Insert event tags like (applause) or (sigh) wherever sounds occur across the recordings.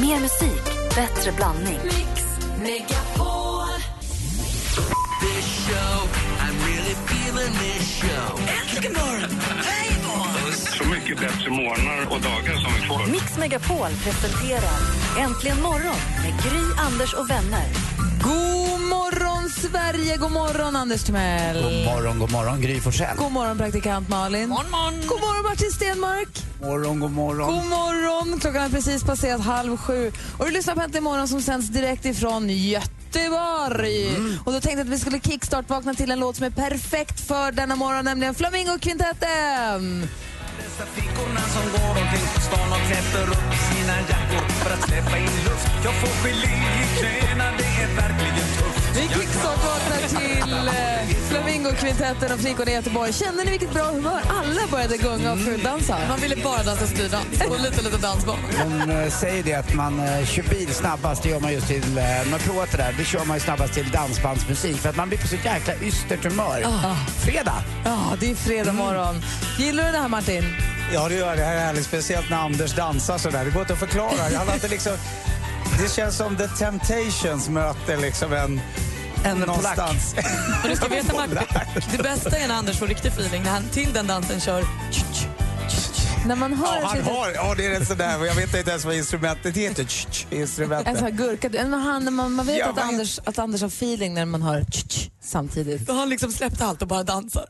Mer musik, bättre blandning. Mix Megapol. this show. I'm really feeling this show. Äntligen morgon! Hej Så mycket bättre morgnar och dagar som vi får. Mix Megapol presenterar Äntligen morgon med Gry, Anders och vänner. God morgon, Sverige! God morgon, Anders Timell. God morgon, god morgon, Gry Forssell. God morgon, praktikant Malin. Morgon, morgon. God morgon, Martin Stenmark. morgon, god morgon. God morgon! Klockan har precis passerat halv sju. Och du lyssnar på Äntligen morgon som sänds direkt ifrån Göteborg. Och då tänkte jag att vi skulle kickstart-vakna till en låt som är perfekt för denna morgon, nämligen Flamingokvintetten. Dessa flickorna som går omkring på stan och klätter upp sina jackor för att släppa in luft. Jag får gelé i knäna, Vi kickstart-vaknar till eh, Flamingokvintetten och flickorna i Göteborg. Känner ni vilket bra humör? Alla började gunga och fuldansa. Man ville bara dansa styrdans och lite, lite dansband. Hon eh, säger det att man eh, kör bil snabbast, det gör man just till, man har provat det där, det kör man ju snabbast till dansbandsmusik för att man blir på så jäkla ystert humör. Fredag! Ja, det är fredag morgon. Gillar du det här Martin? Ja, det gör jag. Det här är härligt. Speciellt när Anders dansar sådär. Det går inte att förklara. Jag hade inte liksom... Det känns som The Temptations möter liksom en... En någonstans. Och du ska veta, Martin, (laughs) det bästa är när Anders får riktig feeling när han till den dansen kör När man hör Ja, han har, ja, det är en sån där. Jag vet inte ens vad instrumentet heter. Tsch, En Instrumentet. sån här gurka. Men han, man, man vet Jag att, vet. Anders, att Anders har feeling när man hör tsch, tsch, samtidigt. Då har han liksom släppt allt och bara dansar.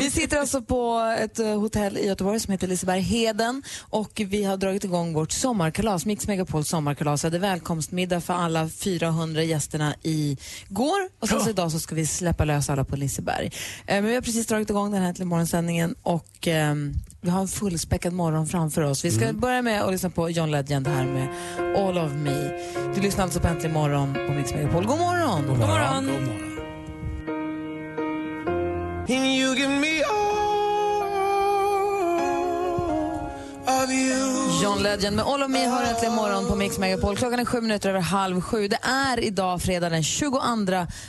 Vi sitter alltså på ett eh, hotell i Göteborg som heter Liseberg-Heden och vi har dragit igång vårt sommarkalas, Mix Megapols sommarkalas. Vi hade välkomstmiddag för alla 400 gästerna i går och sen så idag så ska vi släppa lös alla på Liseberg. Eh, Men vi har precis dragit igång den här till morgonsändningen och ehm, vi har en fullspäckad morgon framför oss. Vi ska börja med att lyssna på John Legend här med All of me. Du lyssnar alltså på Äntligen morgon på Mix Megapol. God morgon! God morgon. God morgon. And you John Legend med All of Me har äntligen morgon på Mix Megapol. Klockan är sju minuter över halv sju. Det är idag fredag den 22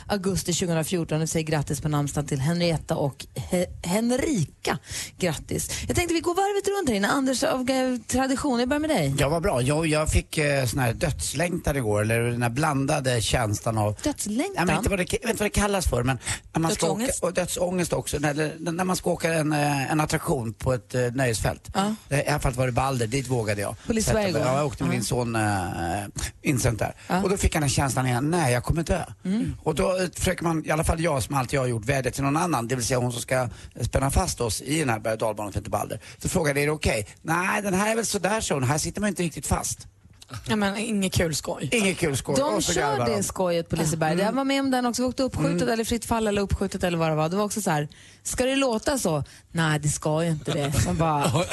augusti 2014. Vi säger grattis på namnsdagen till Henrietta och He Henrika. Grattis. Jag tänkte vi går varvet runt här inne. Anders, av eh, tradition, jag börjar med dig. Ja, vad bra. Jag, jag fick eh, sån här dödslängtan igår, eller den här blandade känslan av... Dödslängtan? Jag vet inte vad det, jag vet inte vad det kallas för, men när man ska Dödsångest? Åka, och dödsångest också. När, när man ska åka en, eh, en attraktion på ett uh, nöjesfält. Ja. I alla fall var det Balder, dit vågade jag. Liseberg Sätta mig. igår? Ja, jag åkte med min son uh, Vincent där. Mm. Och då fick han den känslan igen, nej jag kommer dö. Och då försöker man, i alla fall jag som alltid har gjort, vädja till någon annan, det vill säga hon som ska spänna fast oss i den här berg och dalbanan som heter Balder. Så frågade jag, är det okej? Nej, den här är väl sådär så, här sitter man inte riktigt fast. Ja, men inget kul skoj. Inget kul skoj. De kör det de. skojet på Liseberg. Jag var med om den också. Vi åkte uppskjutet eller fritt fall eller uppskjutet eller vad det var. Det var också så här, ska det låta så? Nej, det ska ju inte det. Man bara, (laughs)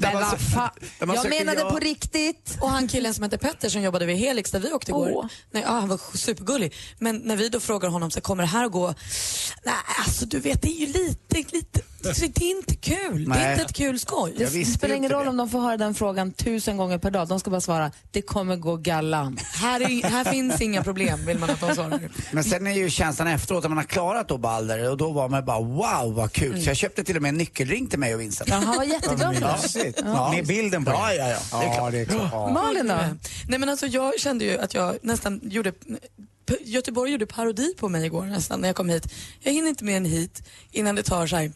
men vad fan. när man Jag menade ja. på riktigt. Och han killen som hette Petter som jobbade vid Helix där vi åkte igår. Åh. Nej, ja, han var supergullig. Men när vi då frågar honom så kommer det här att gå? Nej, alltså du vet det är ju lite, lite, det är inte kul. Det är Nej. inte ett kul skoj. Det spelar ingen roll det. om de får höra den frågan tusen gånger per dag. De ska bara svara, det kommer gå gallan. Här, är, här finns inga problem vill man att de svarar. Men sen är ju känslan efteråt att man har klarat då Balder och då var man bara wow vad kul. Så jag köpte till och med en nyckelring till mig och Vincent. Ja, han var jätteglad det. Mysigt. Med bilden på Ja, det. ja, ja. Det är klart. det är klart. Ja. Malin då? Nej men alltså jag kände ju att jag nästan gjorde Göteborg gjorde parodi på mig igår nästan när jag kom hit. Jag hinner inte mer än hit innan det tar så här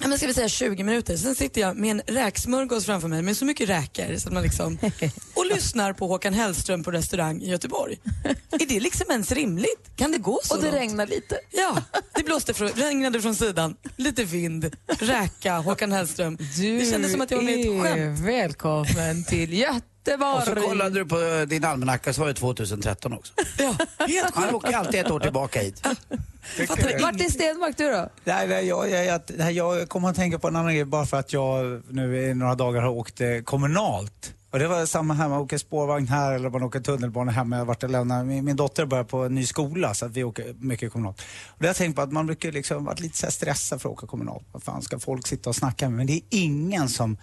Ja, men ska vi säga 20 minuter. Sen sitter jag med en räksmörgås framför mig med så mycket räkor så man liksom, (laughs) och lyssnar på Håkan Hellström på restaurang i Göteborg. Är det liksom ens rimligt? Kan det gå så Och det regnar lite. Ja, det blåste från, regnade från sidan, lite vind, räka, Håkan Hellström. det kändes som att jag var med i ett skämt. välkommen till Göteborg. Och så kollade du på din almanacka så var det 2013 också. (laughs) Ja, helt Han sjukt. åker alltid ett år tillbaka hit. Martin Stenmark, du då? Nej, nej, jag, jag, jag, jag kommer att tänka på en annan grej bara för att jag nu i några dagar har åkt eh, kommunalt. Och det var samma här, man åker spårvagn här eller man åker tunnelbana hemma. Jag har varit och lämnat, min, min dotter börjar på en ny skola så att vi åker mycket kommunalt. Och det har jag tänkt på att man brukar liksom varit lite så här stressad för att åka kommunalt. Vad fan ska folk sitta och snacka med? Men det är ingen som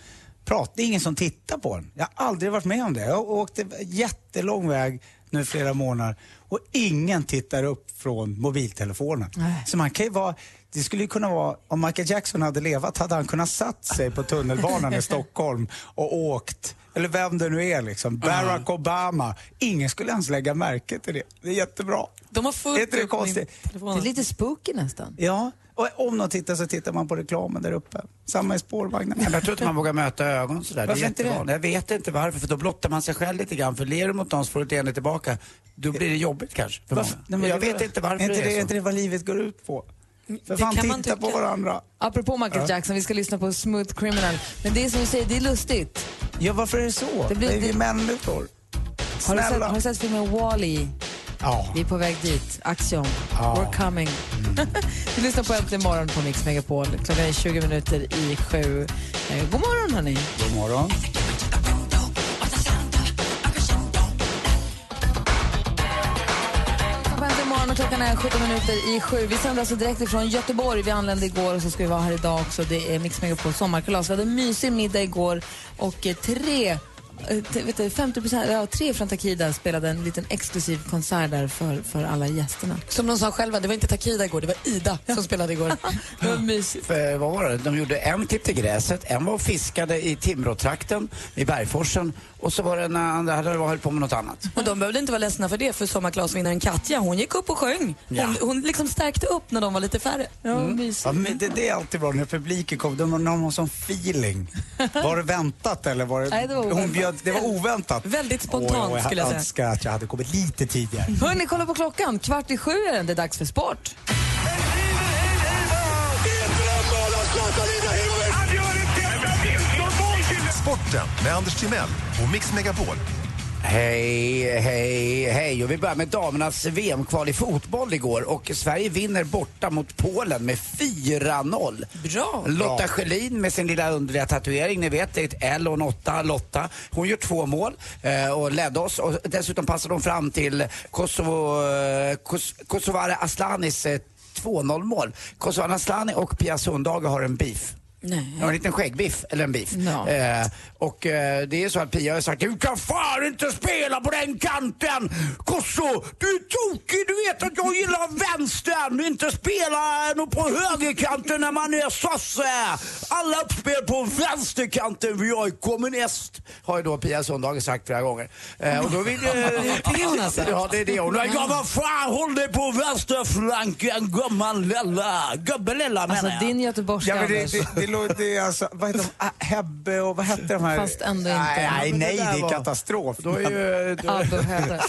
pratar, det är ingen som tittar på en. Jag har aldrig varit med om det. Jag åkte jättelång väg nu flera månader och ingen tittar upp från mobiltelefonen. Så man kan ju vara det skulle ju kunna vara, om Michael Jackson hade levat hade han kunnat satt sig på tunnelbanan i (laughs) Stockholm och åkt, eller vem det nu är liksom, Barack Obama. Ingen skulle ens lägga märke till det. Det är jättebra. De har Är fullt det konstigt? Det telefonen. är lite spooky nästan. Ja, och om någon tittar så tittar man på reklamen där uppe. Samma i spårvagnen. Men jag tror inte man vågar möta ögon sådär. Varför det är inte det? Jag vet inte varför, för då blottar man sig själv lite grann. För ler du mot någon så får du ett leende tillbaka. Då blir det jobbigt kanske för Varför? många. Nej, men jag det- vet inte varför är inte det är är så. inte det vad livet går ut på? För det fan, kan man titta på varandra. Apropå Michael Jackson, vi ska lyssna på Smooth Criminal. Men det är som du säger, det är lustigt. Ja, varför är det så? Det Det blir- är vi det- människor. Har du, sett, Snälla. har du sett filmen Wall-E? Ja. Vi är på väg dit. Axiom. We're coming. (laughs) vi lyssnar på Äntligen morgon på Mix Megapol. Klockan är 20 minuter i sju. Eh, god morgon, hörni. God morgon. Morgon och klockan är 17 minuter i sju. Vi sänder alltså direkt ifrån Göteborg. Vi anlände igår och så ska vi vara här idag också. Det är Mix Megapol sommarkalas. Vi hade en mysig middag igår och eh, tre vet du, 50 ja, tre från Takida spelade en liten exklusiv konsert där för, för alla gästerna. Som de sa själva, det var inte Takida igår, det var Ida som spelade igår. (laughs) Det var mysigt. För, vad var det? De gjorde en klippte gräset, en var och fiskade i Timråtrakten, i Bergforsen och så var det en andra hade höll på med något annat. Och de behövde inte vara ledsna för det, för sommarkalasvinnaren Katja, hon gick upp och sjöng. Hon, Ja. hon liksom stärkte upp när de var lite färre. Ja, mysigt. Ja, men det, det är alltid bra när publiken kommer. De har någon sån feeling. (laughs) Var det väntat eller var det... Nej, det var Hon oväntat. Bjöd, det var oväntat. Väldigt spontant, Åh, skulle jag säga. önskar att jag hade kommit lite tidigare. Hörni, kolla på klockan. Kvart i sju är den. Det är dags för sport. Sporten med Anders Timell och Mix Megapol. Hej, hej, hej. Och vi börjar med damernas VM-kval i fotboll igår och Sverige vinner borta mot Polen med 4-0. Bra. Lotta Schelin med sin lilla underliga tatuering, ni vet det är ett L och en 8, Lotta. Hon gör två mål eh, och ledde oss och dessutom passade hon fram till Kosovo, eh, Kos, Kosovare Aslanis eh, 2-0 mål. Kosovare Aslani och Pia Sundhage har en beef. Nej. Ja, en liten skäggbiff, eller en biff. Ja. Eh, och eh, det är så att Pia har sagt du kan fan inte spela på den kanten! Kosso, du är tokig! Du vet att jag gillar vänstern! Inte spela på högerkanten när man är sosse! Alla uppspel på vänsterkanten för jag är kommunist! Har ju då Pia Sundhage sagt flera gånger. Eh, och då vill, eh, (laughs) Det är hon alltså? Ja, det är det hon. Ja, vad fan, håll dig på vänsterflanken gumman lilla! Gubben lilla menar Alltså jag. din göteborgska, Ja, men det, Anders. det, det, lå- det är alltså, vad heter de? Ah, Hebbe och vad hette de här? Fast ändå inte. Nej, nej, det det är katastrof. Då är ju, då, Abbe (laughs) och.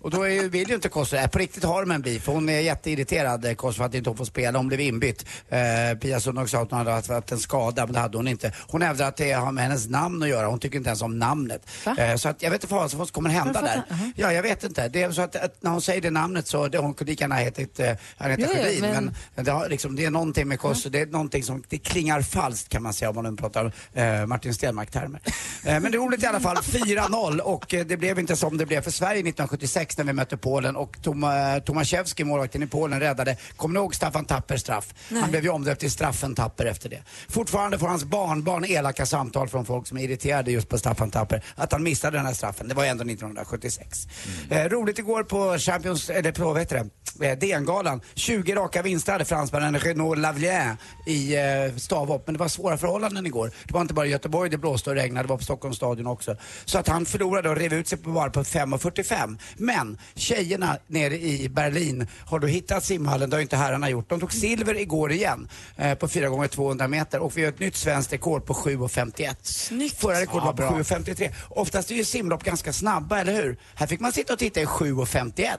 Och då är, vill ju inte Kosovo, äh, på riktigt har de en beef. Hon är jätteirriterad, eh, Kosovo, att inte hon får spela. Hon blev inbytt. Eh, Pia Sundhage sa att hon hade haft- haft en skada, men det hade hon inte. Hon hävdar att det har med hennes namn att göra. Hon tycker inte ens om namnet. Eh, så att jag vet inte vad som kommer hända där. aha. Ja, jag vet inte. Det är så att, att när hon säger det namnet så, det, hon kunde lika gärna hetat eh, Agneta Sjödin. men- Men, det, har, liksom, det är någonting med Kosovo, det är någonting som, det klingar falskt kan man säga om man nu pratar eh, Martin Stenmarck-termer. Eh, men det är roligt i alla fall, (laughs) 4-0 och eh, det blev inte som det blev för Sverige 1976 när vi mötte Polen och Toma, Tomaszewski, målvakten i Polen, räddade, kommer ni ihåg Staffan Tappers straff? Han blev ju omdöpt till Straffen Tapper efter det. Fortfarande får hans barnbarn elaka samtal från folk som är irriterade just på Staffan Tapper, att han missade den här straffen. Det var ändå 1976. Eh, roligt igår på Champions, eller på, vad heter det, eh, DN-galan. 20 raka vinster hade fransmännen Renaud Lavien i eh, stavhopp, men det var svåra förhållanden igår. Det var inte bara i Göteborg det blåste och regnade, det var på Stockholms stadion också. Så att han förlorade och rev ut sig på bara på 5.45. Men tjejerna nere i Berlin har då hittat simhallen, det har inte herrarna gjort. De tog silver igår igen eh, på 4 gånger 200 meter och vi har ett nytt svenskt rekord på 7.51. Snyggt. Förra rekordet var på 7.53. Oftast är ju simlopp ganska snabba, eller hur? Här fick man sitta och titta i 7.51.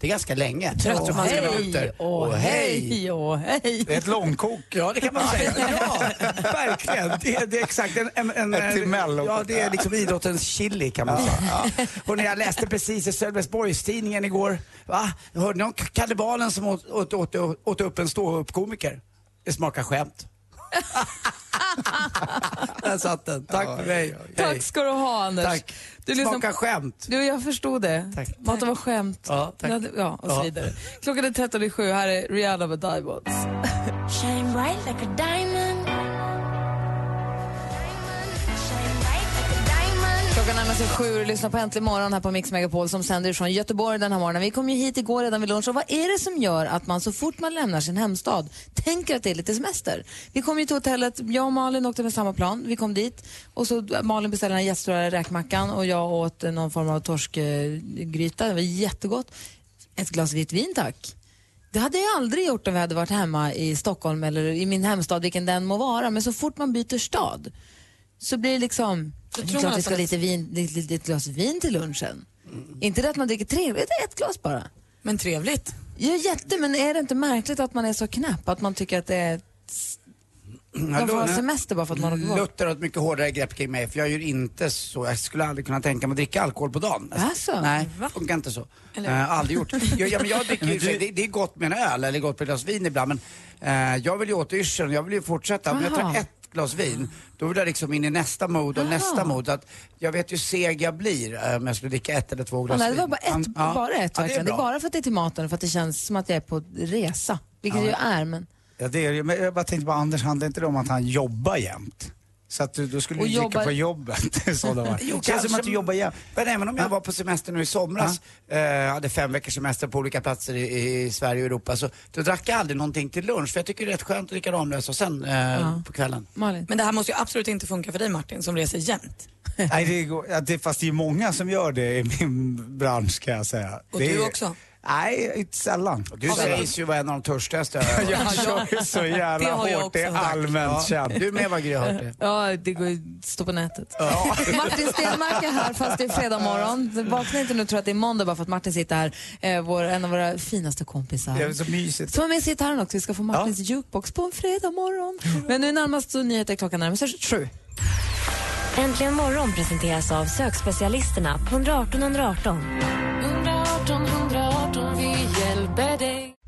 Det är ganska länge. Trött Alltså, man ska vara. minuter. Åh, hej, åh, hej. Det är ett långkok. Ja, det kan man säga. (laughs) Ja, verkligen. Det, det är exakt en... en, en Ett. Ja, det är liksom idrottens chili kan man säga. Och när jag läste precis i Sölvesborgstidningen igår. Va? Hörde ni om kannibalen som åt, åt, åt, åt upp en ståuppkomiker? Det smakar skämt. (laughs) Där satt den. Tack för mig. Hej. Tack ska du ha, Anders. Tack. Du lyssnar- Smakar skämt. Du, jag förstod det. Tack. Maten var skämt. Ja, tack. Ja, och så Ja. vidare. Klockan är 13 i sju. Här är Rihanna med Diamonds. Shine bright like a diamond. Klockan närmar sig sju och lyssnar på Äntligen morgon här på Mix Megapol som sänder från Göteborg den här morgonen. Vi kom ju hit igår redan vid lunch och vad är det som gör att man så fort man lämnar sin hemstad tänker att det är lite semester? Vi kom ju till hotellet, jag och Malin åkte med samma plan. Vi kom dit och så Malin beställde den här jättestora räkmackan och jag åt någon form av torskgryta. Det var jättegott. Ett glas vitt vin tack. Det hade jag aldrig gjort om vi hade varit hemma i Stockholm eller i min hemstad, vilken den må vara. Men så fort man byter stad så blir det liksom, det är tror klart man vi ska ha lite, vin, lite, lite, ett glas vin till lunchen. Inte det att man dricker tre, det är ett glas bara. Men trevligt. Ja, jätte, men är det inte märkligt att man är så knäpp? Att man tycker att det är... Man får ha semester bara för att man åker bort. Luther har ett mycket hårdare grepp kring mig för jag gör inte så. Jag skulle aldrig kunna tänka mig att dricka alkohol på dagen. Alltså? Nej, funkar inte så. Eller? Uh, aldrig gjort. Jag, ja, men jag (laughs) dricker ju, det, det är gott med en öl eller gott med ett glas vin ibland men eh, jag vill ju åt yrseln, jag vill ju fortsätta. Om jag tar ett glas vin, då vill jag liksom in i nästa mode och Aha. nästa mode. Att jag vet ju seg jag blir eh, om jag skulle dricka ett eller två glas nej, det vin. var bara ett, Ja. bara ett Ja, det Det är är bra. bara för att det är till maten, för att det känns som att jag är på resa. Vilket Ja. jag är, men... Ja, det är det ju. Men jag bara tänkte på Anders, handlar inte det om att han jobbar jämt? Så att du, då skulle Och du dricka jobbar- på jobbet. i sådana fall. Jo, Det känns som att du jobbar jämt. Men även om jag var på semester nu i somras, eh, hade fem veckors semester på olika platser i, i Sverige och Europa, så då drack jag aldrig någonting till lunch. För jag tycker det är rätt skönt att dricka Ramlösa och sen eh, på kvällen. Malin? Men det här måste ju absolut inte funka för dig Martin som reser jämt. (laughs) Nej, det går, ja, det, fast det är många som gör det i min (laughs) bransch kan jag säga. Och det du är, också. Nej, inte sällan. Du sägs ju vara en av de törstigaste. (laughs) Jag kör ju så jävla har jag hårt, det är också hört. allmänt känt. Du med var Gry har hört det. Ja, det går ju att stå på nätet. (laughs) Martin Stenmark är här fast det är fredag morgon. Vakna inte nu och tro att det är måndag bara för att Martin sitter här, eh, vår, en av våra finaste kompisar. Det är så mysigt. Som har med sig gitarren också. Vi ska få Martins jukebox på en fredag morgon. Men nu närmast så nyheter klockan närmar sig sju. Äntligen morgon presenteras av sökspecialisterna på 118 118. 118